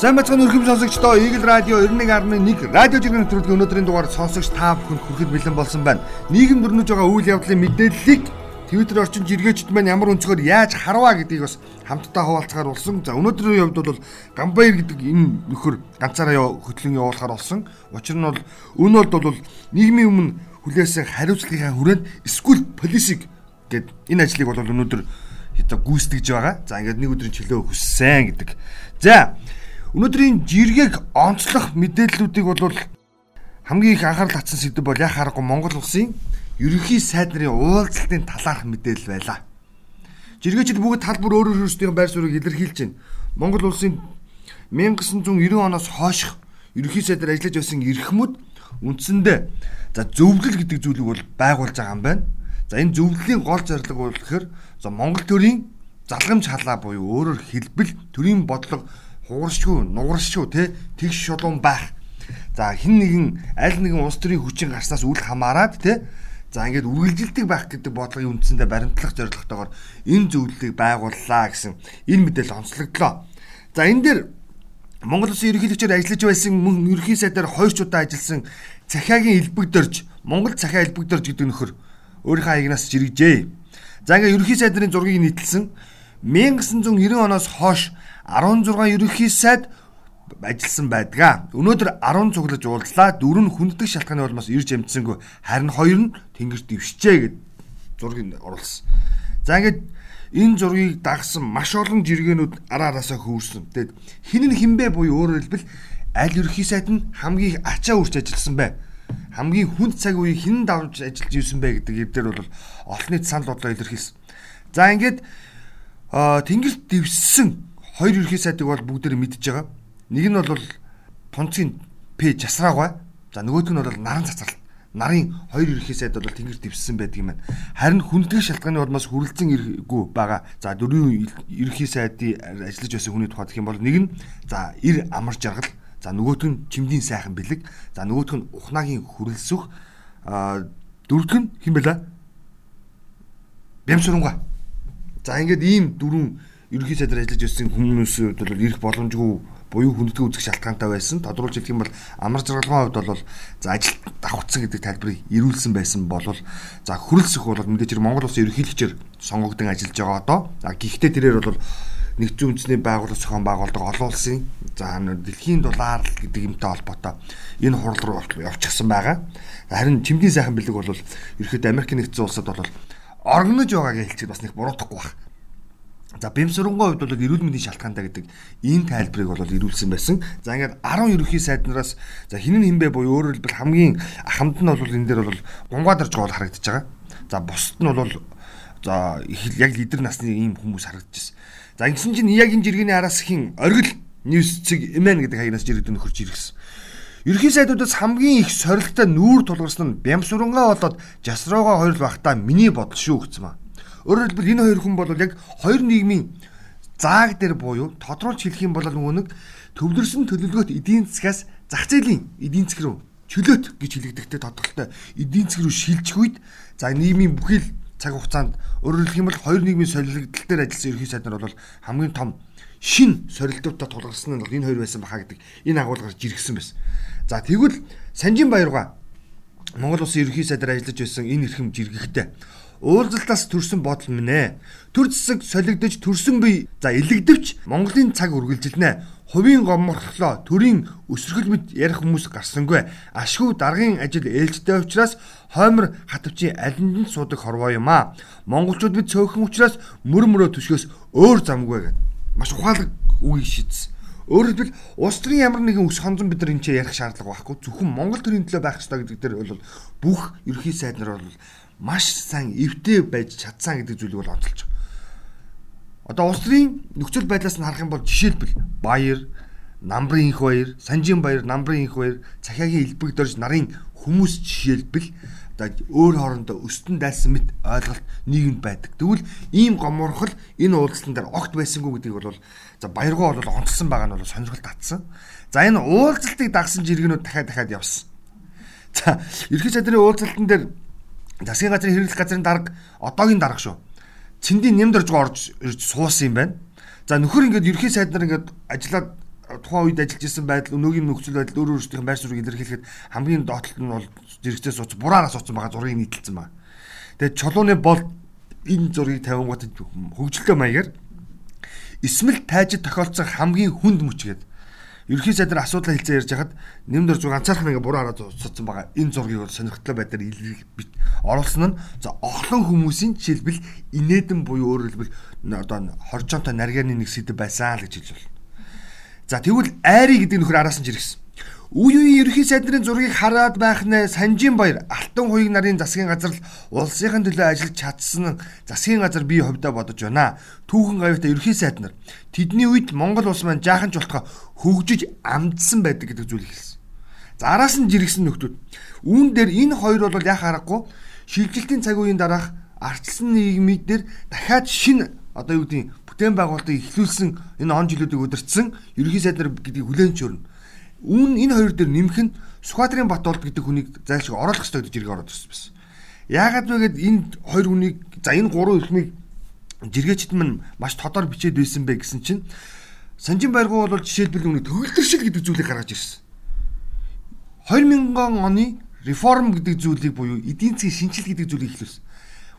Сайн бацхан өрхөм сонсогчдоо Eagle Radio 91.1 радио жиргэн нэвтрүүлгийн өнөөдрийн дугаар сонсогч та бүхэнд хүрэхэд бэлэн болсон байна. Нийгэм дөрнөж байгаа үйл явдлын мэдээллийг Twitter орчин жиргээчд маань ямар өнцгөр яаж харваа гэдгийг бас хамтдаа хуваалцахаар болсон. За өнөөдрийн хувьд бол Гамбаяр гэдэг энэ нөхөр ганцаараа хөтлөн явуулахаар болсон. Учир нь бол энэ бол нийгмийн өмнө хүлээсэн хариуцлагын хүрээнд эсвэл полисик гэд энэ ажлыг бол өнөөдөр одоо гүйцэтгэж байгаа. За ингээд нэг өдрийн чөлөө хүссэн гэдэг. За Өнөөдрийн жиргэг онцлох мэдээллүүдийг бол хамгийн их анхаарал татсан сэдв бол яг харахгүй Монгол улсын ерөнхий сайд нарын уулзалтын талаарх мэдээлэл байлаа. Жиргээчид бүгд тал бүр өөрөөр өөрсдийн байр суурийг илэрхийлж байна. Монгол улсын 1990 оноос хойших ерөнхий сайдаар ажиллаж байсан эрхмүүд үндсэндээ за зөвлөл гэдэг зүйлийг бол байгуулж байгаа юм байна. За энэ зөвлөлийн гол зорилго бол гэхээр за Монгол төрийн залгамж халаа буюу өөрөөр хэлбэл төрийн бодлого хугаршгүй, нугаршгүй те тэгш шулуун байх. За хин нэгэн аль нэгэн улс төрийн хүчин гарснаас үл хамааран те За ингээд үргэлжилдэг байх гэдэг бодлогын үндсэндээ баримтлах зорилготойгоор энэ зөвлөлийг байгууллаа гэсэн энэ мэдээлэл онцлогдлоо. За энэ дээр Монгол Улсын ерөнхийлөгчөөр ажиллаж байсан мөн ерөнхий сайдаар хоёр удаа ажилласан цахиагийн элбэгдэрж Монгол цахиа элбэгдэрж гэдэг нөхөр өөрийнхөө хаягнаас жиргэжээ. За ингээд ерөнхий сайдын зургийг нийтэлсэн 1990 оноос хойш 16 ерөнхий сайд ажилласан байдгаа. Өнөөдөр 10 цуглаж уулзлаа. Дөрөв нь хүнддэг шалтгааны улмаас ирж амжсангүй. Харин хоёр нь тэнгэрт ившчээ гэд зургийг оруулсан. За ингээд энэ зургийг дагсан маш олон жиргэнүүд ара араасаа хөвөрсөн. Тэгээд хин нь хинбэ буюу өөрөөр хэлбэл аль ерхий сайд нь хамгийн ачаа үрч ажилласан бай. Хамгийн хүнд цаг үеийг хин давж ажиллаж ирсэн бай гэдэг эвдэр бол олон нийт санал бодлоо илэрхийлсэн. За ингээд тэнгэрт дэвссэн хоёр ерхий сайдыг бол бүгдээр мэдж байгаа. Нэг нь бол тунцгийн П жасраагаа. За нөгөөх нь бол наран цацрал. Нарын хоёр ерхий сайд бол тэнгэр дэвссэн байдаг юм байна. Харин хүндэтгэх шалтгааны улмаас хүрэлцэн иргүй байгаа. За дөрвөн ерхий сайдын ажиллаж байсан хүний тухайд юм бол нэг нь за ир амар жаргал. За нөгөөх нь чимдийн сайхан бэлэг. За нөгөөх нь ухнаагийн хүрэлсөх. А дөрөвдөг нь хэн бэлээ? Бямсуранга. За ингээд ийм дөрвөн ерөнхий сайдаар ажиллаж ирсэн хүмүүсүүд бол ирэх боломжгүй буюу хүндэтгэл үзэх шалтгаантай байсан. Тодруулж хэлэх юм бол амар жаргалгын хувьд бол за ажил давхцсан гэдэг тайлбарыг ирүүлсэн байсан бол за хөрөлсөх бол мэдээж хэрэг Монгол улсын ерөнхийлөгчөөр сонгогдсон ажиллаж байгаа одоо. За гэхдээ тэрээр бол нэгдсэн үндэсний байгууллага зохион байгуулдаг олон улсын за дэлхийн дулаар гэдэг юмтай холбоотой энэ хурал руу явчихсан байгаа. Харин чимдийн сайхан бэлэг бол ерөөхдөө Америк нэгдсэн улсад бол оргинож байгаагийн хэлчихэд бас нэг буруутахгүй байна За бэмсүрэнгой хувьд бол эрүүл мэндийн шалтгаантай гэдэг энэ тайлбарыг бол ирүүлсэн байсан. За ингээд 10 ерөнхий сайднараас за хин нь хинбэ буюу өөрөөр хэлбэл хамгийн хамт нь бол энэ дээр бол гунгаадарж байгаа бол харагдаж байгаа. За бусд нь бол за яг лидер насны ийм хүмүүс харагдаж байна. За ингэсэн чинь яг энэ жиргэний араас хин оргил ньюс цэг эмэн гэдэг хаягнаас жиргэд нөхөрч иргэсэн. Ерхий сайдуудаас хамгийн их сорилттой нүүр тулгарсан нь Бямсурангаа болоод Жасроогоо хоёр багтаа миний бодол шүү гэсэн маа. Өөрөөр хэлбэл энэ хоёр хүн бол яг хоёр нийгмийн зааг дээр буюу тодруулж хэлэх юм бол нөгөө нэг төвлөрсөн төлөвлөгөөт эдийн засгаас зах зээлийн эдийн засаг руу чөлөөт гэж хэлэгдэхтэй тодорхойтой эдийн засаг руу шилжих үед за нийгмийн бүхэл цаг хугацаанд өөрөөр хэлэх юм бол хоёр нийгмийн солилгодол дээр ажилласан ерхий сайд нар бол хамгийн том шин сорилтуудаа тулгарсан нь энэ хоёр байсан баха гэдэг энэ агуулгаар жиргсэн байсан. За тэгвэл Санжин Баярга Монгол улсын ерхий сайдаар ажиллаж байсан энэ эрхэм жиргэхтэй уулзалтаас төрсэн бодол минь. Төр зэсэг солигдож төрсөн бие за илэгдэвч Монголын цаг үргэлжилнэ. Хувийн гоморхлоо төрийн өсргөл мэд ярих хүмүүс гарсангүй. Ашгүй даргын ажил ээлжтэй учраас хоймор хатвчийн алинд нь суудаг хорвоо юм аа. Монголчууд бид цөөхөн учраас мөр мөрөө төшгөөс өөр замгүй гэдэг. Маш ухаалаг үгийг шийдсэн. Өөрөөр хэлбэл улс төрийн ямар нэгэн өс хонзон бид нар энэ ч ярих шаардлага байхгүй. Зөвхөн Монгол төрийн төлөө байх ёстой гэдэг дээр бол бүх ерхий сайд нар бол маш сайн эвтэй байж чадсан гэдэг зүйлийг бол онцолж байгаа. Одоо улс төрийн нөхцөл байдлаас нь харах юм бол жишээлбэл Баяр, Намрын их баяр, Санжин баяр, Намрын их баяр, цахиагийн элбэг дорж нарын хүмүүс жишээлбэл одоо өөр хоорондоо өстөн дайсан мэт ойлголт нийгэмд байдаг. Тэгвэл ийм гоморхол энэ уулзалтан дээр огт байсангүй гэдгийг бол за баяргоо бол онцлсан байгаа нь бол сонирхол татсан. За энэ уулзалтыг дагсан жиргэнүүд дахиад дахиад явсан. За ерхий сайдрын уулзалтан дээр засгийн газрын хэрэглэх газрын дарга одоогийн дарга шүү. Цэндийн нэмд орж орж ирж суусан юм байна. За нөхөр ингээд ерхий сайд нар ингээд ажиллаад тухайн үед ажиллаж исэн байдал өнөөгийн нөхцөл байдал өөр өөрсдийнх нь байр суурийг илэрхийлэхэд хамгийн доотлолт нь бол жирэгцээ сууц бураараас суудсан байгаа зургийг нийтэлсэн байна. Тэгээд чулууны бол энэ зургийг тавингууд хөгжилтэй маягаар эсмэл тайжид тохиолдсон хамгийн хүнд мөч гэдэг ерхий сайдар асуудал хэлцээ ярьж хахад нэмдэр зур ганцаархан ингээ буруу хараад цоцсон байгаа. Энэ зургийг бол сонирхолтой байдлаар илэрхийлж оруулсан нь за олон хүмүүсийн жишээлбэл инээдэн буюу өөрөөр хэлбэл одоо хоржоонтой нарганы нэг сэдв байсан л гэж хэлж байна. За тэгвэл айри гэдэг нөхөр араас нь жиргсэн. Үе үе ерхий сайдрын зургийг хараад байх нэ Санжин баяр Алтан хуйг нарын засгийн газар л улсынхын төлөө ажиллаж чадсан засгийн газар би хувьдаа бодож байна. Түүхэн гавьта ерхий сайд нар тэдний үед Монгол улс маань жаахан ч болтгоо хөгжиж амдсан байдаг гэдэг зүйлийг хэлсэн. За араас нь жиргсэн нөхдүүд. Үүн дээр энэ хоёр бол яхаа аргагүй шилжилтийн цаг үеийн дараах арчилсан нийгмийн дээр дахиад шинэ одоо юу гэдэг бүтээн байгуулалтыг эхлүүлсэн энэ он жилүүдийг өдөртсөн ерхий сайд нар гэдгийг хүлээн зөвшөөрнө Үүн энэ хоёр дээр нэмэх нь Сүхбаатарын Батболд гэдэг хүнийг зайлшгүй оруулах хэрэгтэй гэж иргэ ороод ирсэн байсан. Яагаад вэ гэд энэ хоёр хүнийг за энэ гурван эрхмийг жиргээчд мань маш тодор бичээд байсан бэ гэсэн чинь Санжин байргуу бол жишээлбэл үүний төгөлдршил гэдэг зүйлийг гаргаж ирсэн. 2000 оны реформ гэдэг зүйлийг буюу эдийн засгийн шинжил гэдэг зүйлийг эхлүүлсэн.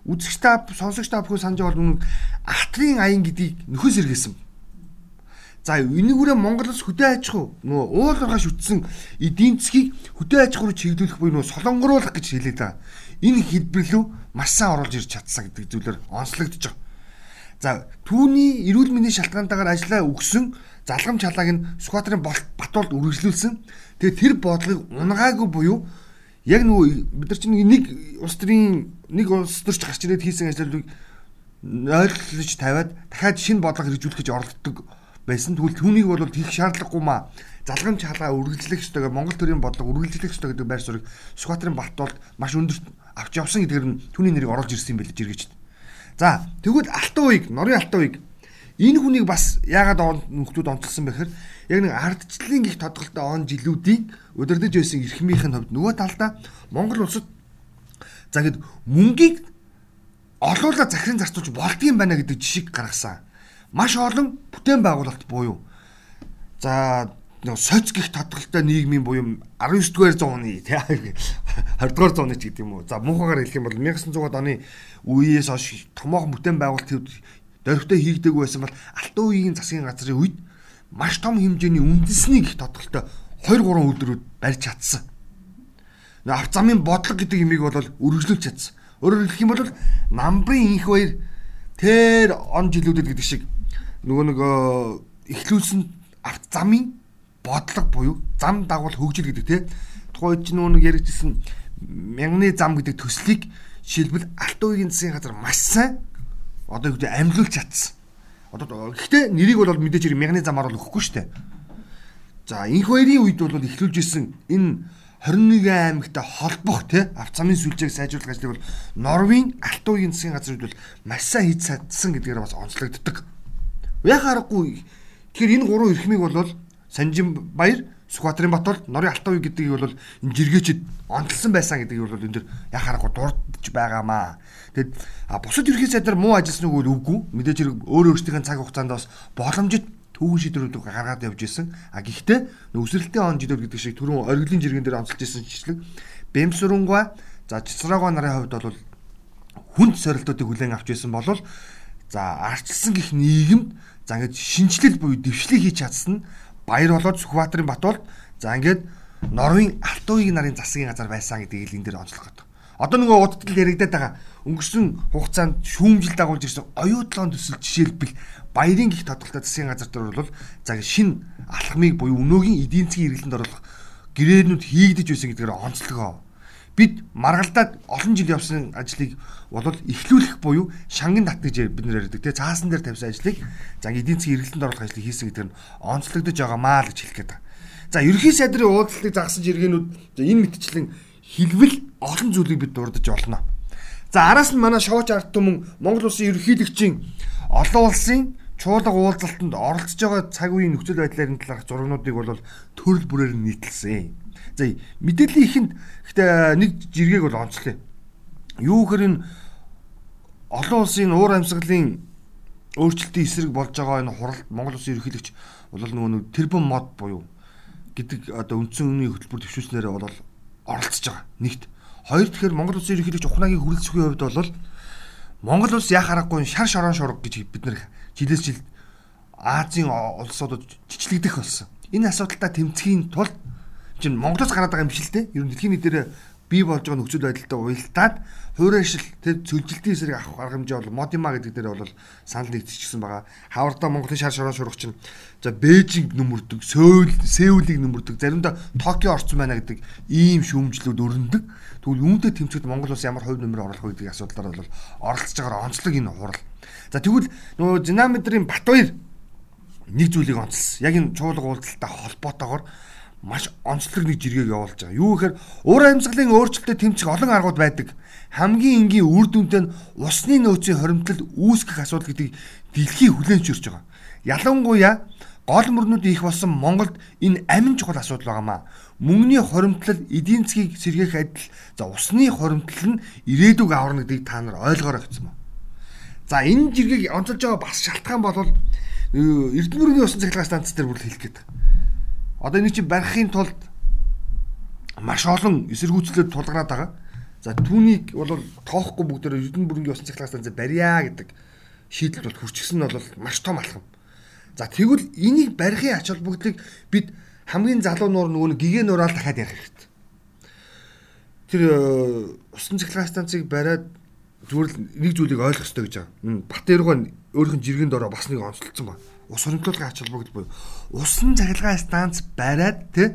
Үзэгч та сонсогч та бүхэн санаж бол ахтрын аян гэдгийг нөхөс эргээсэн За энэгүүрээ Монгол улс хөдөө аж ахуй нөгөө уул уурхай шүтсэн эдийн засгийг хөдөө аж ахуйр чиглүүлэх буюу нөгөө солонгоруулах гэж хэлээд байгаа. Энэ хэлбэрлүү маш сайн оруулж ирж чадсан гэдэг зүйлээр онцлогдож байгаа. За түүний эрүүл мэндийн шалтгаантайгаар ажиллаа өгсөн залгам чалааг нь Сүхбаатарын Батуулд үргэлжлүүлсэн. Тэгээ тэр бодлогыг унгаагүй буюу яг нөгөө бид нар чинь нэг улс төрийн нэг улс төрч гарч ирээд хийсэн ажлыг ойлгож тавиад дахиад шинэ бодлого хэрэгжүүлэх гэж оролддог байсан. Тэгвэл түүнийг бол хийх шаардлагагүй маа. Залгамж халаа үргэлжлэх ёстойгоо Монгол төрийн бодлого үргэлжлэх ёстой гэдэг байр суурийг Сүхбаатарын Балтуулд маш өндөр авч явсан гэдгээр нь түүний нэрийг оруулж ирсэн юм билээ жиргэж. За тэгвэл Алтан уйг, Норын Алтан уйг энэ хүнийг бас яагаад нөхдүүд онцлсан бэхээр яг нэг ардчлалын гих тодголтой он жилүүдийн удирдах байсан эрхмийнх нь хувьд нөгөө талдаа Монгол улсад за гэд мөнгийг олоола захиран зарцуулж болдгийм байна гэдэг жишийг гаргасан маш олон бүтээн байгуулалт буюу за нэг соц гих тодголтой нийгмийн буюу 19-р зууны тий 20-р зууны ч гэдэг юм уу. За муухагаар хэлэх юм бол 1900-аад оны үеэс хойш томоохон бүтээн байгуулалтууд дөрвтэй хийгдэг байсан бол алтан үеийн засгийн газрын үед маш том хэмжээний үндэсний гих тодголтой 2 3 үйлдвэрүүд барьж чадсан. Нэг авт замын бодлого гэдэг юмыг бол үргэлжлүүлж чадсан. Өөрөөр хэлэх юм бол намбрын инх баяр тэр он жилүүдэд гэдэг шиг нөгөө нэг эхлүүлсэн авт замын бодлого буюу зам дагуул хөгжил гэдэг тухайн үед чинь нөгөө нэг яригдсан мянганы зам гэдэг төслийг жишээлбэл алт үеийн засгийн газар маш сайн одоо юу гэдэг амьлуулж чадсан. Одоо гэхдээ нэрийг бол мэдээж хэрэг мянганы замаар бол өгөхгүй шүү дээ. За энх хоёрын үед бол эхлүүлж исэн энэ 21 аймагтай холбох тий авт замын сүлжээг сайжруулах ажлыг бол Норвегийн алт үеийн засгийн газрууд бол маш сайн хийж чадсан гэдгээр бас онцлогддог. Яг аргагүй. Тэгэхээр энэ гурван эрхмийг бол Санжин Баяр, Сүхбаатарын Батбол, Норын Алтан үе гэдгийг бол энэ жиргээчд онцлсан байсан гэдгийг бол энэ дэр яг аргагүй дурдж байгаамаа. Тэгэд а бусад ерхий сайдар муу ажилласан үг үгүй. Мэдээж хэрэг өөр өөрсдийнхээ цаг хугацаанд бас боломжит түүхэн шийдвэрүүд гаргаад явж исэн. А гэхдээ өсрэлтийн он жилүүд гэдэг шиг түрүүн оргилын жиргэн дээр онцолж исэн жичлэг Бэмсүрэнгаа за Чицраагаа нарын хувьд бол хүнд сорилтуудыг хүлээн авч исэн болол за арчилсан гих нийгэмд За ингээд шинжилэл буюу дэвшлиг хийж чадсан нь баяр болоод Сүхбаатарын Батуулд за ингээд Норвегийн Алтуугийн нарын засгийн газар байсан гэдгийг л энэ дээр онцлох гэдэг. Одоо нөгөө удтал яригадаад байгаа өнгөрсөн хугацаанд шүүмжил дагуулж ирсэн оюутлын төсөл жишээлбэл баярын гих тодголтой засгийн газар дээр бол за шин алхмыг буюу өнөөгийн эдийн засгийн эргэлтэнд оруулах гэрээнүүд хийгдэж байсан гэдгээр онцлогоо бид маргалдаад олон жил явсан ажлыг бол эхлүүлэх буюу шангин тат гэж бид нэр ярьдаг тий цаасан дээр тавьсан ажлыг за эдийн засгийн эргэлтэнд оруулах ажлыг хийсэн гэдэг нь онцлогдож байгаамаа л гэж хэлэх гээд байна. За ерхий сайдрын уудлалыг загсан жиргэнүүд энэ мэтчлэн хэлбэл олон зүйлийг бид дурдж олно. За араас нь манай шууч ард түмэн Монгол улсын ерөнхийлөгчийн олон улсын чуулга уулзалтанд оролцож байгаа цаг үеийн нөхцөл байдлын талаарх зургнуудыг бол төрөл бүрээр нь нийтэлсэн. За мэдээллийн ихэнд гэхдээ нэг жиргэг бол онцлоо. Юу гэхээр энэ олон улсын уур амьсгалын өөрчлөлтийн эсрэг болж байгаа энэ хуралд Монгол улсын ерөнхийлөгч бол нөгөө тэрбум мод буюу гэдэг одоо үндсэн үнийн хөтөлбөр төвшүүлснээр бол оролцож байгаа. Нэгт. Хоёр тэгэхээр Монгол улсын ерөнхийлөгч Ухнагийн хүрэлцэхийн хувьд бол Монгол улс яах аргагүй шар шорон шураг гэж бид нэр жилээс жил Азийн улсуудад жижиглэгдэх болсон. Энэ асуудалтай тэмцэхийн тулд чинь Монголоос гараад байгаа юм шиг л дээ. Ер нь дэлхийн нийтээр бий болж байгаа нөхцөл байдалтай уялдаад хуурай шил тэр цөлжилтийн эсрэг авах арга хэмжээ бол модима гэдэг дээр бол санал нэгтгэжсэн байгаа. Хавардаа Монголын шар шорон шурах чинь за Бээжинг нөмөрдөг, Сөүл, Сеулийг нөмөрдөг, заримдаа Токио орцсон байна гэдэг ийм шүүмжлүүд өрнөдөг. Тэгвэл үүнтэй тэмцэхэд Монгол улс ямар хувь нэмэр оруулах вэ гэдэг асуудлаар бол оролцож байгаа онцлог энэ хурал. За тэгвэл нөгөө динамитрийн Батбаяр нэг зүйлийг онцлсан. Яг энэ чуулга уулзалттай холбоотойгоор маш онцлог нэг жиргэг явуулж байгаа. Юу гэхээр уур амьсгалын өөрчлөлтөд тэмцэх олон аргууд байдаг. Хамгийн энгийн үр дүнтэй нь усны нөөцийн хоримтлал үүсгэх асуудал гэдгийг дэлхий хүлээн зөвшөөрч байгаа. Ялангуяа гол мөрнүүд их болсон Монголд энэ амин чухал асуудал байгаамаа. Мөнгөний хоримтлал эдийн засгийг сэргээх адил за усны хоримтлал нь ирээдүг аварна гэдгийг та нар ойлгоорой гэсэн юм. За энэ жиргэг онцолж байгаа бас шалтгаан бол Эрдэнэ мөрөний усан цахилгаан станц дээр бүр хэлэх гээд. Одоо энийг чи барихын тулд маш олон эсэргүүцлээд тулгараад байгаа. За түүнийг бол тоохгүй бүгдээр Эрдэнэ бүрэнгийн усан цахилгаан станцаар барья гэдэг шийдэлд бол хүрчихсэн нь бол маш том алхам. За тэгвэл энийг барихын ач холбогдлыг бид хамгийн залуу нуур нөгөө гигэн нураал дахиад ярих хэрэгтэй. Тэр э, усан цахилгаан станцыг бариад зүгээр нэг зүйлийг ойлгох хэрэгтэй гэж байгаа. Бат эргэн өөрийнх нь жиргэн дороо бас нэг онцлцсон байна ус хөрөнгөлөгийн ач холбогдол буюу усан цахилгаан станц бариад тий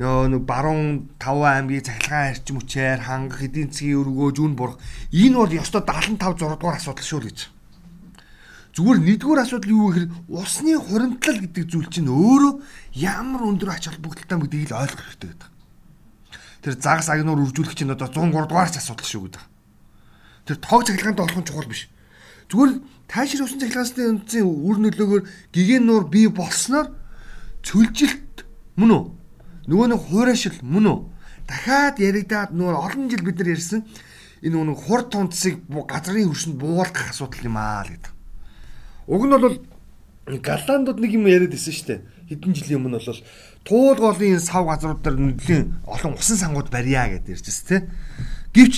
нэг баруун таван аймгийн цахилгаан арчим хүчээр хангах эдийн засгийн өргөө зүүн бурах энэ бол ёстой 75 6 дугаар асуудал шүү гэж. Зүгээр нэгдүгээр асуудал юу гэхээр усны хуримтлал гэдэг зүйл чинь өөрөө ямар өндөр ач холбогдолтой гэдгийг л ойлгох хэрэгтэй гэдэг. Тэр загас агнуур үржүүлэх чинь одоо 103 дугаар ч асуудал шүү гэдэг. Тэр тоог цахилгаанд болох нь чухал биш. Зүгээр таашир усан цахилгааны үндсийн үр нөлөөгөөр гигэн нуур бий болсноор цөлжилт мөн үү? Нөгөө нэг хуурайшил мөн үү? Дахиад яригадаад нөгөө олон жил бид нар ярьсан энэ нөгөө хурд тунцыг газрын хөрсөнд буулгах асуудал юм аа л гэдэг. Уг нь бол Галландууд нэг юм яриад байсан шүү дээ. Хэдэн жилийн өмнө бол туулгоолын сав газрууд дээр нэлийн олон усан сангууд барья гэдээ ярьжсэн тийм. Гэвч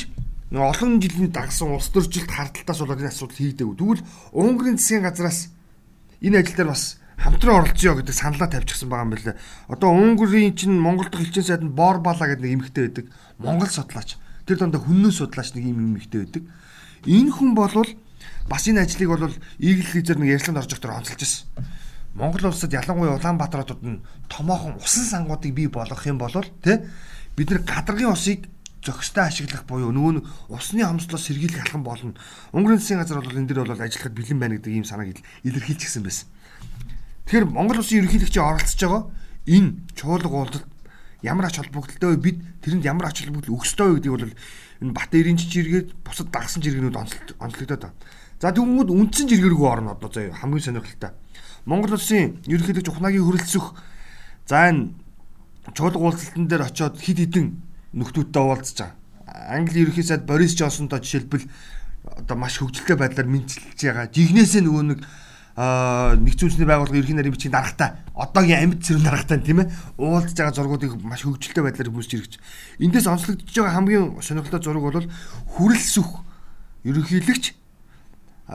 олон жилийн дагсан улс төржилт хардталтаас болоод энэ асуудал хийгдээгүй. Тэгвэл Унгарын засгийн газраас энэ ажил дээр бас хамтран оролцъё гэдэг саналаа тавьчихсан байгаа юм байна лээ. Одоо Унгарын чинь Монгол дахь элчин сайд нь Борбала гэдэг нэг эмэгтэй байдаг. Монгол судлаач. Тэр дондоо хүннээ судлаач нэг юм эмэгтэй байдаг. Энэ хүн болвол бас энэ ажлыг бол Игэл лизер нэг ярилцлаганд орж ихтэй онцолж ирсэн. Монгол улсад ялангуяа Улаанбаатар хотод нь томоохон усан сангуудыг бий болгох юм бол тэ бид нар гадаргын усыг зохистой ашиглах буюу нөгөө нь усны хомслоос сэргийлэх алхам болно. Өнгөрийн засгийн газар бол энэ дэр бол ажиллахад бэлэн байна гэдэг ийм санааг илэрхийлчихсэн байсан. Тэгэхээр Монгол улсын ерөнхийлөгчийн оролцож байгаа энэ чуулга уулзалт ямар ач холбогдолтой вэ? Бид тэрэнд ямар ач холбогдол ёстой вэ гэдгийг бол энэ Батэрийн жиргээд бусад дагсан жиргэнүүд онцлогдоод байна. За тэгвэл үндсэн жиргэр рүү орно одоо заяа хамгийн сонирхолтой. Монгол улсын ерөнхийлөгч Ухнагийн хөрөлцөх за энэ чуулга уулзалтан дээр очиод хид хідэн нөхдүүдтэй уулзж байгаа. Англи ерөнхий сайд Борис Джонсонтой жишээлбэл одоо маш хөвгөлтэй байдлаар мэдчилж байгаа. Жигнэсээ нөгөө нэг нэгцүүлсний байгууллага ерхий нарийн бичгийн даргатай одоогийн амьд зэрэг даргатай тийм ээ уулзж байгаа зургуудыг маш хөвгөлтэй байдлаар хүмүүст иргэж. Эндээс онцлогдож байгаа хамгийн сонирхолтой зураг бол хүрэлсүх ерөнхийлөгч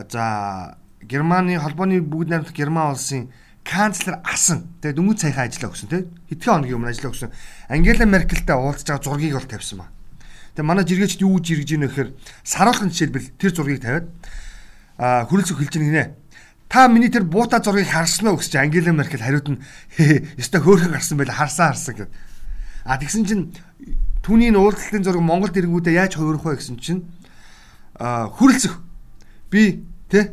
за Германы холбооны бүгд найрамдах Герман улсын канцлер асан тэгээ дөнгөж саяхан ажиллаа өгсөн тий хэдхэн хоногийн өмнө ажиллаа өгсөн Ангела Меркельтэй уулзж байгаа зургийг бол тавьсан ба. Тэгээ манай жиргээчд юу жиргэж ийнө гэхээр саруулхан жишээлбэл тэр зургийг тавиад а хөрөлцөх хэлж гинэ. Та миний тэр буута зургийг харсан уу гэж Ангела Меркель хариуд нь ёстой хөөхөн гарсан байл харсан харсан гэв. А тэгсэн чинь түүний уулзалтын зураг Монгол дэрэнгүүдээ яаж хувирах вэ гэсэн чинь а хөрөлцөх би тий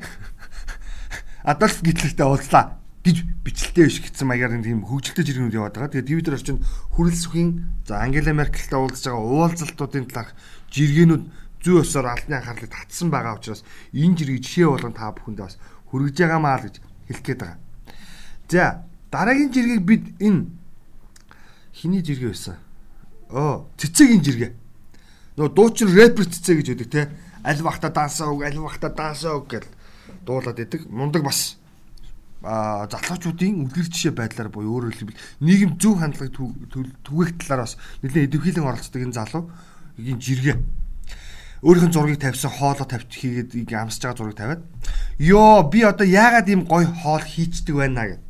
Адольф Гитлертэй уулзлаа гэж бичлэлтэй биш гэсэн маягаар нэг тийм хөгжилтэй жиргэнүүд яваад байгаа. Тэгээд Твиттер орчинд хүрэлсүхийн за Ангела Меркельтэй уулзж байгаа уулзалтуудын талаарх жиргэнүүд зүй өсөөр албаны анхаарлыг татсан байгаа учраас энэ жиргэг жишээ болгон та бүхэндээ бас хүргэж байгаамаа л гэж хэлэх гээд байгаа. За дараагийн жиргэг бид энэ хиний жиргээ байсан. Оо цэцэгийн жиргээ. Нөгөө дуучин рэпер цэцэг гэж үүдэг те. Аль бахта дансаа үг, аль бахта дансаа үг гэж дуулаад идэг. Мундаг бас залуучуудын үлгэр жишээ байдлаар буюу өөрөөр хэлбэл нийгэм зөв хандлага түгээх талаар бас нэлээд идэвхжүүлэн оролцдог энэ залуу ийм жиргээ өөрийнх нь зургийг тавьсан хоолоо тавьж хийгээд амсаж байгаа зургийг тавиад ёо би одоо яагаад ийм гоё хоол хийчдэг байна гэх.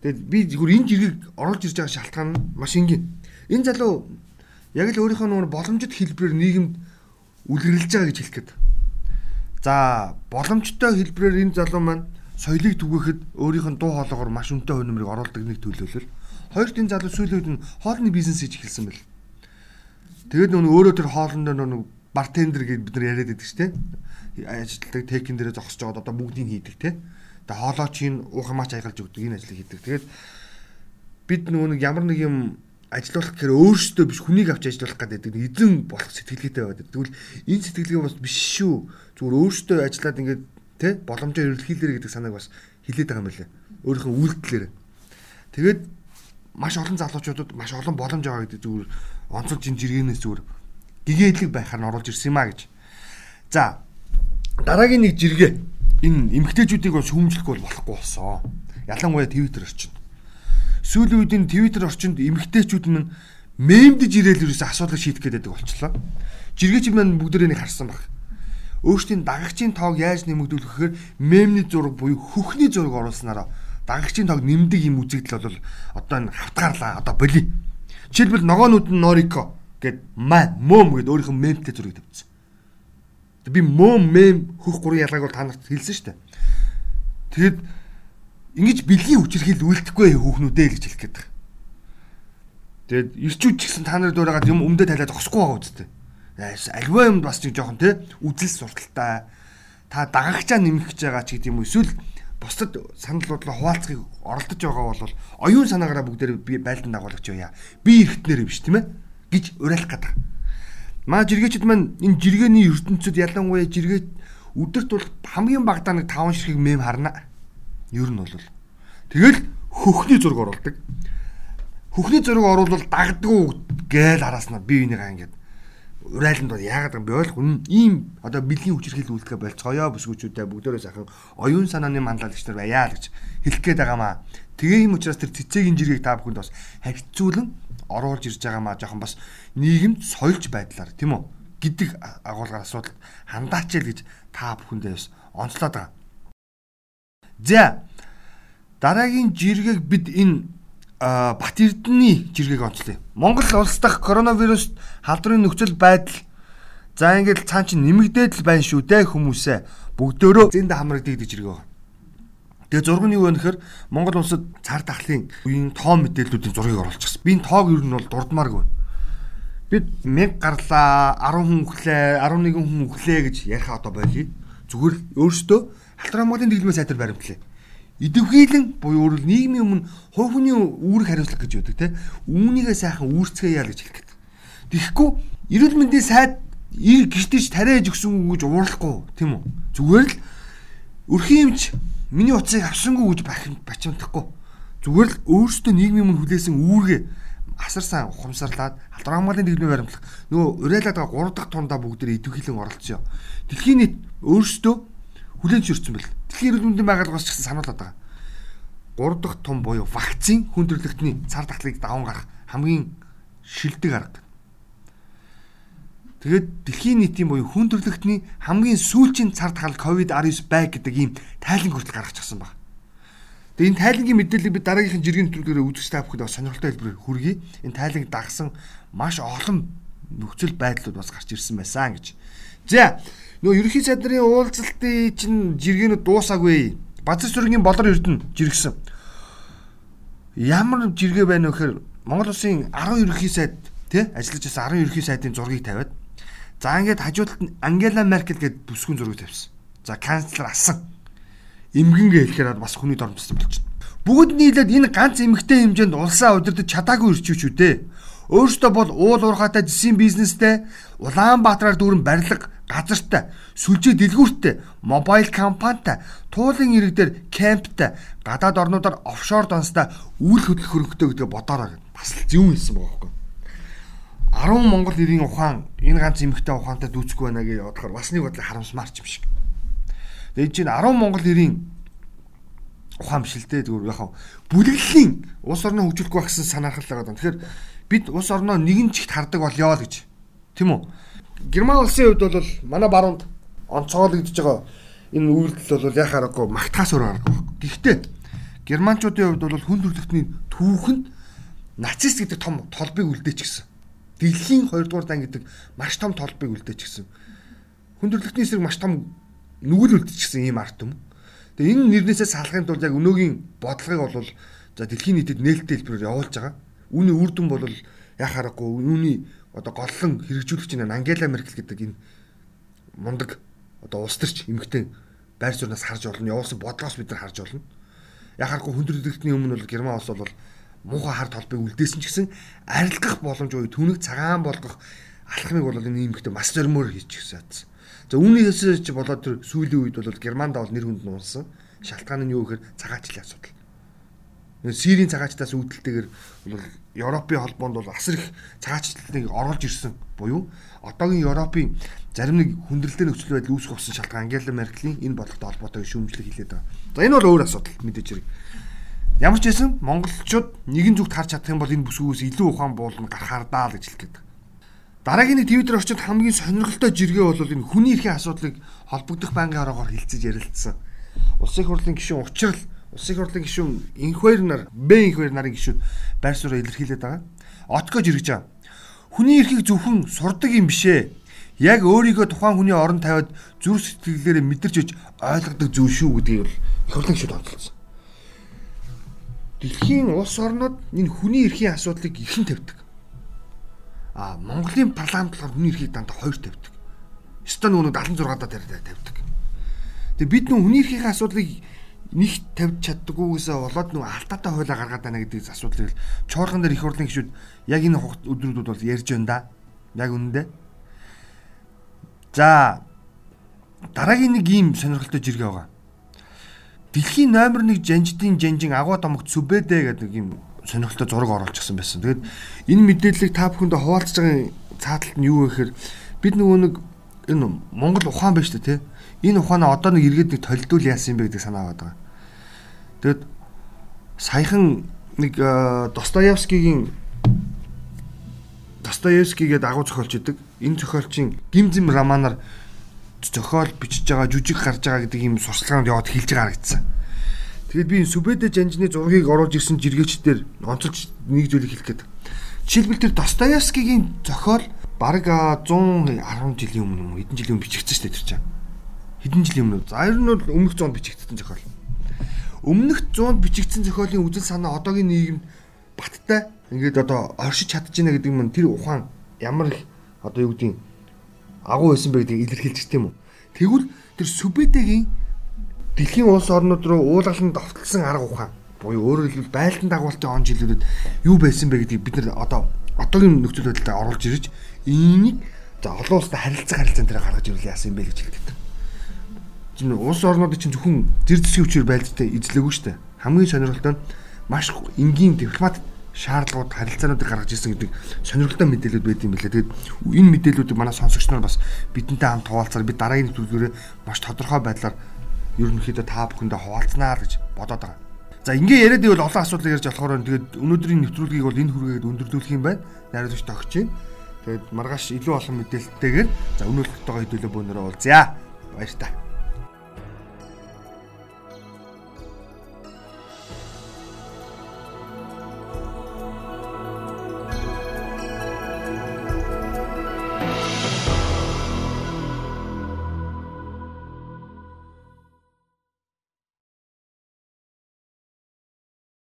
Тэгэд би зүгээр энэ жиргийг оруулж ирж байгаа шалтгаан нь маш энгийн. Энэ залуу яг л өөрийнхөө нөр боломжит хэлбэрээр нийгэмд үлгэрлэж байгаа гэж хэлэх гээд. За боломжтой хэлбэрээр энэ залуу маань соёлыг түгээхэд өөрийнх нь дуу хоолоогоор маш өнтэй хувь оруулдаг нэг төлөөлөл. Хоёрт энэ залуу сүүлийн үед нь хоолны бизнес хийж эхэлсэн байл. Тэгээд нөгөө өөрөө тэр хоолндоо нөгөө бартендер гэж бид нар яриад байдаг шүү дээ. Ажилтдаг текин дээрээ зогсож байгаад одоо бүгдийг хийдэг те. Тэгээ хоолойчийн уухамаач аягалж өгдөг энэ ажлыг хийдэг. Тэгээд бид нөгөө нэг ямар нэг юм ажиллуулах гэхээр өөрөөсөө биш хүнийг авч ажиллуулах гэдэг нэг эзэн болох сэтгэлгээтэй байдаг. Тэгвэл энэ сэтгэлгээ бас биш шүү. Зүгээр өөрөөсөө ажиллаад ингээд тэ боломжоор эрэлхийлэр гэдэг санааг бас хилээд байгаа юм байна. Өөрийнхөө үйлдэлээр. Тэгээд маш олон залуучуудад маш олон боломж байгаа гэдэг зүгээр онцолж ин жиргэнээс зүгээр гэгээлэг байхаар нь оруулж ирсэн юм а гэж. За дараагийн нэг жиргээ энэ эмгтээчүүдийг бол шүүмжлэх бол болохгүй болсон. Ялангуяа Twitter орчинд. Сүүлийн үед энэ Twitter орчинд эмгтээчүүд нь мемдэж ирээл ерөөсө асуудал шийдэх гэдэг болчихлоо. Жиргээч маань бүгдээрээ нэг харсан баг. Өөрсдийн дагагчийн тоог яаж нэмэгдүүлэх гэхээр мемний зураг буюу хөхний зураг оруулснараа дагагчийн тоог нэмдэг юм үзэгдэл бол одоо энэ хавтгаарлаа одоо боли. Жишээлбэл ногоонууд нь Норико гэд маа мөм гэд өөрийнх нь мемтэй зургийг тавьчихсан. Би мөм мем хөх гурын ялгааг бол та нарт хэлсэн шүү дээ. Тэгэд ингэж бэлгийн хүчирхийл үлдэхгүй хүүхнүүдээ л гэж хэлэх гээд байна. Тэгэд ирчүүд ч гэсэн та нар дуурайгаад юм өмдө талаад зогсохгүй байгаа үсттэй. Альва юм бас нэг жоохон те үзэл сурталтай та дагагчаа нэмэх гэж байгаа ч гэдэг юм уу эсвэл бусдад санал бодлоо хуваалцахыг оролдож байгаа бол оюун санаагаараа бүгдээр би байлдан дагуулагч яа. Би эргэтнэр биш тийм ээ гэж уриалах гэдэг. Маа жиргээчд маань энэ жиргээний ертөнцид ялангуяа жиргээ өдөрт бол хамгийн багадаа нэг 5 ширхэг мем харна. Ер нь бол тэгэл хөхний зураг оруулдаг. Хөхний зураг оруулбал дагдгүй гээл хараснаа би энийг ингээд урайланд бол яагаад юм бэ ойлгохгүй ийм одоо бэлгийн хүчирхийл үлдэхэ болцгоё бүсгүүчүүдээ бүгдээрээ сайхан оюун санааны манлайлагч нар байяа л гэж хэлэх гээд байгаамаа. Тэгээ юм учраас тэр цэцэгийн жиргэг та бүхэнд бас харьцуулан оруулж ирж байгаа маа жоохон бас нийгэмд соёлж байдлаар тийм үү гэдэг агуулгаар асуудал хандаач л гэж та бүхэндээ бас онцлоод байгаа. За дараагийн жиргэг бид энэ Бат Эрдэнэний жиргэг онцлоо. Монгол улс дахь коронавирус халдварын нөхцөл байдал за ингээд цаан чинь нэмэгдээд л байна шүү дээ хүмүүсээ бүгдөө зэнд хамрагддаг гэж жиргэг. Тэгээ нь юу вэ гэхээр Монгол улсад цар тахлын үеийн тоо мэдээллүүдийн зургийг оруулчихсан. Би энэ тоог ер нь бол дурдмааргүй. Бид 1000 гарлаа, 10 хүн өглөө, 11 хүн өглөө гэж ярих одоо болий. Зүгээр л өөртөө халтраа Монголын дэглэмээ сайтар баримтлаа. Идэвхийлэн буюу өөрөөр нийгмийн өмнө хувь хүний үүрэг хариуцлага гэж үүдэг те. Үүнийгээ сайхан үүрцгээе яа гэж хэлэх гээд. Тэгэхгүй эрүүл мэндийн сайд гэртэж тариаж өгсөн гэж уурлахгүй тийм үү? Зүгээр л өрхийн юмч миний утсыг авсангүй гэж бачимдахгүй. Зүгээр л өөрөөсөө нийгмийн өмнө хүлээсэн үүргээ асарсан ухамсарлаад халдвар хамгааллын дэглэмээ баримтлах нөгөө урайлаад байгаа 3 дахь тундаа бүгд идэвхийлэн оролцсон. Дэлхийн нийт өөрөөсөө хүлээн зөвшөөрсөн бэл. Дэлхийн эрүүл мэндийн байгууллагаас ч гэсэн сануулад байгаа. 3 дахь тун буюу вакцин хүндрэлтний цар тахлыг даван гарах хамгийн шилдэг арга. Тэгээд дэлхийн нийтийн буюу хүн төрөлхтний хамгийн сүүлчийн цар тахал COVID-19 байг гэдэг ийм тайлан хүртэл гаргачихсан баг. Тэгээд энэ тайлангийн мэдээллийг би дараагийнхын жиргэн төрөлөөр үзэж та бүхэнд бас сонирхолтой хэлбэрээр хүргэе. Энэ тайланг дагсан маш олон нөхцөл байдлууд бас гарч ирсэн байсан гэж. За нөгөө ерөнхий сайд нарын уулзалтын чинь жиргэнүүд дуусаагүй. Базар сүргийн болор эрдэнэ жиргсэн. Ямар жиргээ байна вэ гэхээр Монгол улсын 10 ерөнхий сайд тий ажиллаж байсан 10 ерөнхий сайдын зургийг тавиад За ингээд хажуудалд нь Ангела Меркель гэдэг бүсгүйн зургийг тавьсан. За канцлер асан. Имгэнгээ хэлэхээр бас хүний дормжсон болчихно. Бүгд нийлээд энэ ганц эмгтэй хэмжээнд улсаа удирдах чадаагүй ирчихвч үү дээ. Өөрөөсөө бол уул уурхаатай жисийн бизнестэй, Улаанбаатараар дүүрэн барилга, газартай, сүлжээ дэлгүүрттэй, мобайл компанитай, туулын иргэдээр кемптэй, гадаад орнуудаар офшор донстой үйл хөдлөх хөрөнгөтэй гэдэг бодоорой. Бас л зөв хэлсэн байгаа байхгүй. 10 Монгол нэрийн ухаан энэ ганц эмхтэй ухаантай дүүцэхгүй байна гэж бодохоор бас нэг бодлоо харамсмаар ч юм шиг. Тэгээд чинь 10 Монгол нэрийн ухаан биш л дээ зүгээр яхав бүлэглэлийн улс орноо хөгжүүлэх байх гэсэн санаархал байгаа. Тэгэхээр бид улс орноо нэгэн чигт хардаг болёо л гэж. Тийм үү? Герман улсын хувьд бол манай баруунд онцгойлогдож байгаа энэ үйлдэл бол яхаа аргагүй магтахаас өөр аргагүй. Гэхдээ германчуудын хувьд бол хүн төрөлхтний түүхэнд нацист гэдэг том толбыг үлдээч гисэн. Дэлхийн 2 дугаар дан гэдэг маш том толбыг үлдээч гисэн. Хүн төрөлхтний эсрэг маш том нүгэл үлдчихсэн ийм арт юм. Тэгээ энэ нэрнээсээ салахын тулд яг өнөөгийн бодлогыг бол за дэлхийн нийтэд нээлттэй хэлбэрээр явуулж байгаа. Үүний үр дүн бол яа харахгүй үүний одоо голлон хэрэгжүүлэгч нь Ангела Меркель гэдэг энэ мундаг одоо улс төрч эмэгтэй байр сууриас харж олно. Явуулсан бодлоос бид нар харж олно. Яа харахгүй хүндрэлтний өмнө бол Герман улс бол муухай хар толбыг үлдээсэн ч гэсэн арилгах боломж уу түнэг цагаан болгох алхмыг бол энэ эмэгтэй бас зөрмөр хийчихсэн. За үүнийхээс ч болоод тэр сүүлийн үед бол Германд бол нэр хүнд нуунсан. Шалтгаан нь юу гэхээр цагаатчлын асуудал. Сирийн цагаачтаас үүдэлтэйгээр бол Европын холбоонд бол асар их цагаачлалтыг оруулж ирсэн буюу одоогийн Европын зарим нэг хүндрэлтэй нөхцөл байдал үүсэх болсон шалтгаан Ангела Меркелийн энэ бодлоготой холбоотой шүүмжлэг хэлээд байгаа. За энэ бол өөр асуудал мэдээж хэрэг. Ямар ч байсан монголчууд нэгэн зүгт харж чадах юм бол энэ бүсгүйс илүү ухаан буулна гарахаар даа л гэж хэлдэг. Дараагийн нэг Твиттер орчинд хамгийн сонирхолтой жиргээ бол энэ хүний эрхийн асуудлыг холбогдох байнгын ороогоор хилцэж ярилцсан. Улсын хурлын гишүүн учрал Улсын их хурлын гишүүн инхвер нар, Б инхвер нарын гишүүд байр сууриа илэрхийлээд байгаа. Отгож иргэж байгаа. Хүний эрхийг зөвхөн сурдаг юм бишээ. Яг өөрийгөө тухайн хүний орон тавиад зүрх сэтгэлээрээ мэдэрч иж ойлгодог зүйл шүү гэдгийг бол их хурлын гишүүд онцлсон. Дэлхийн улс орнууд энэ хүний эрхийн асуудлыг ихэн тавьдаг а Монголын парламент болохоор хүний эрхийг дандаа хоёр тавьдаг. Стон нөгөө 76 даа тавьдаг. Тэгээ бид нөө хүний эрхийн асуудлыг нэг тавьж чаддаггүйгээсээ болоод нөгөө алдаатай хуулаа гаргаад байна гэдэг асуудлыг чооргон дээр их хурлын гишүүд яг энэ өдрүүдэд бол ярьж байна да. Яг үнэндээ. За дараагийн нэг ийм сонирхолтой жиргээ байгаа. Дэлхийн номер 1 жанжидын жанжин агуу домогт Сүбэдэ гэдэг ийм сонирхолтой зураг оруулчихсан байсан. Тэгээд энэ мэдээллийг та бүхэндээ хуваалцаж байгаа цааталт нь юу вэ гэхээр бид нөгөө нэг энэ Монгол ухаан байна шүү дээ, тэ. Энэ ухаанаа одоо нэг иргэд нэг толдвол яасан юм бэ гэдэг санаа аваад байгаа. Тэгэд саяхан нэг э, Достоевскигийн Достоевский гэдэг агуу зохиолч идэг. Энэ зохиолчийн гимзэм романаар зохиол бичиж байгаа, жүжиг гарч байгаа гэдэг ийм сурчлаганд яваад хэлж байгаа харагдсан. Тэгээд би Сүбэдэ жанжны зургийг оруулж ирсэн жиргээчдэр онцолж нэг зүйлийг хэлэх гээд. Жишээлбэл тэр Достоевскигийн зохиол бараг 110 жилийн өмнө хэдэн жилийн өмнө бичигдсэн шүү дээ тэр чинь. Хэдэн жилийн өмнө. За ер нь бол өмнөх 100 бичигдсэн зохиол. Өмнөх 100 бичигдсэн зохиолын үзэл санаа одоогийн нийгэмд баттай ингээд одоо оршиж чадж байна гэдэг нь тэр ухаан ямар их одоо юу гэдэг агуу байсан бэ гэдгийг илэрхийлж тийм үү. Тэгвэл тэр Сүбэдэгийн дэлхийн улс орнууд руу уулгалан довтлсон арга ухаан буюу өөрөөр хэлбэл байлдан дагуултын он жилүүдэд юу байсан бэ гэдгийг бид нар одоо одоогийн нөхцөл байдлаа оруулж ирж энийг за олон улстай харилцах харилцаан дээр гаргаж ирвэл яасан юм бэ гэж хэлдэг. Улс орнууд чинь зөвхөн зэр зэсгийн хүчээр байлдтай эзлээгүй шүү дээ. Хамгийн сонирхолтой нь маш энгийн дипломат шаардлагууд харилцаануудыг гаргаж ирсэн гэдэг сонирхолтой мэдээлэлүүд байд юм билээ. Тэгээд энэ мэдээллүүдийг манай сонсогч нар бас бидэнтэй хамт хуваалцаар бид дараагийн нэвтрүүлгээрээ маш тодорхой байдлаар ерөнхийдөө та бүхэндээ хуваалцнаа гэж бодоод байгаа. За ингээ яриад ивэл олон асуудал ярьж болохоор тэгээд өнөөдрийн нэвтрүүлгийг бол энэ хүргээд өндөрлүүлэх юм байна. Найруулагч тогч чинь. Тэгээд маргааш илүү олон мэдээлэлтэйгээр за тоогоо хэдүүлээ бөөнөрөө уулзъя. Баяр та.